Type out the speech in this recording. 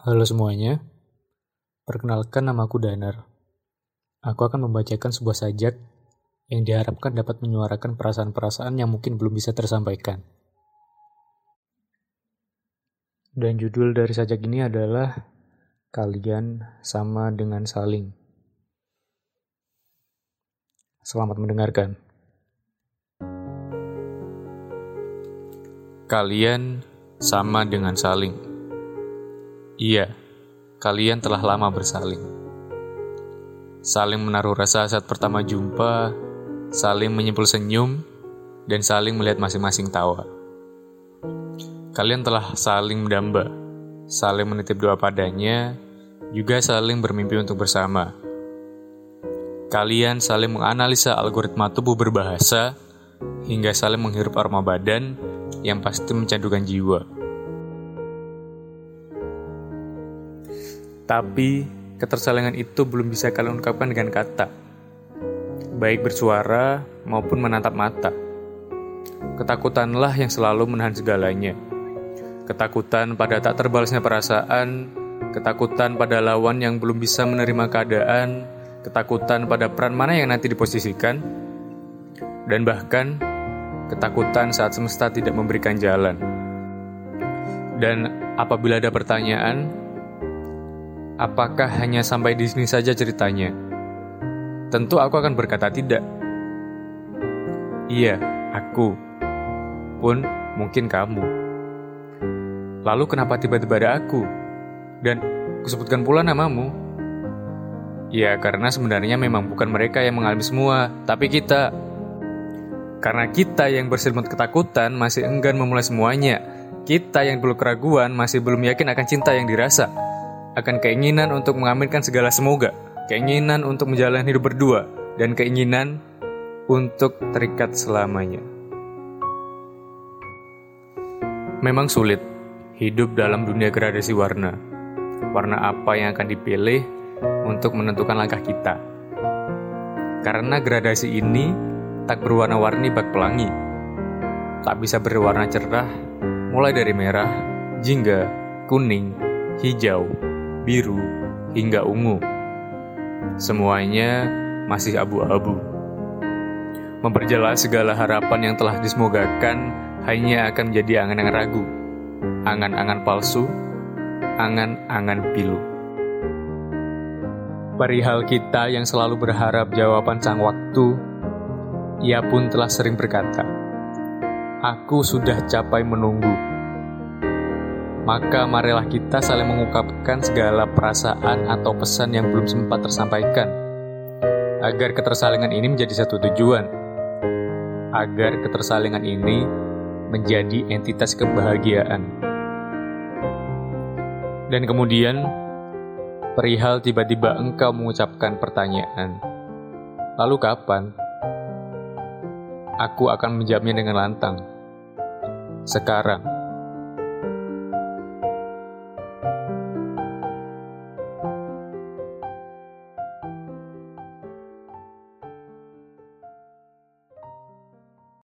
Halo semuanya, perkenalkan namaku Danar. Aku akan membacakan sebuah sajak yang diharapkan dapat menyuarakan perasaan-perasaan yang mungkin belum bisa tersampaikan. Dan judul dari sajak ini adalah Kalian Sama Dengan Saling. Selamat mendengarkan. Kalian sama dengan saling. Iya, kalian telah lama bersaling. Saling menaruh rasa saat pertama jumpa, saling menyimpul senyum, dan saling melihat masing-masing tawa. Kalian telah saling mendamba, saling menitip doa padanya, juga saling bermimpi untuk bersama. Kalian saling menganalisa algoritma tubuh berbahasa, hingga saling menghirup aroma badan yang pasti mencandukan jiwa. Tapi, ketersalingan itu belum bisa kalian ungkapkan dengan kata, baik bersuara maupun menatap mata. Ketakutanlah yang selalu menahan segalanya. Ketakutan pada tak terbalasnya perasaan, ketakutan pada lawan yang belum bisa menerima keadaan, ketakutan pada peran mana yang nanti diposisikan, dan bahkan ketakutan saat semesta tidak memberikan jalan. Dan apabila ada pertanyaan, apakah hanya sampai di sini saja ceritanya? Tentu aku akan berkata tidak. Iya, aku. Pun mungkin kamu. Lalu kenapa tiba-tiba ada aku? Dan kusebutkan pula namamu. Ya, karena sebenarnya memang bukan mereka yang mengalami semua, tapi kita. Karena kita yang berselimut ketakutan masih enggan memulai semuanya. Kita yang perlu keraguan masih belum yakin akan cinta yang dirasa. Akan keinginan untuk mengaminkan segala semoga. Keinginan untuk menjalani hidup berdua. Dan keinginan untuk terikat selamanya. Memang sulit hidup dalam dunia gradasi warna. Warna apa yang akan dipilih untuk menentukan langkah kita. Karena gradasi ini tak berwarna-warni bak pelangi. Tak bisa berwarna cerah, mulai dari merah, jingga, kuning, hijau, biru, hingga ungu. Semuanya masih abu-abu. Memperjelas segala harapan yang telah disemogakan hanya akan menjadi angan-angan ragu, angan-angan palsu, angan-angan pilu. Perihal kita yang selalu berharap jawaban sang waktu ia pun telah sering berkata, Aku sudah capai menunggu. Maka marilah kita saling mengungkapkan segala perasaan atau pesan yang belum sempat tersampaikan, agar ketersalingan ini menjadi satu tujuan, agar ketersalingan ini menjadi entitas kebahagiaan. Dan kemudian, perihal tiba-tiba engkau mengucapkan pertanyaan, lalu kapan? aku akan menjawabnya dengan lantang. Sekarang,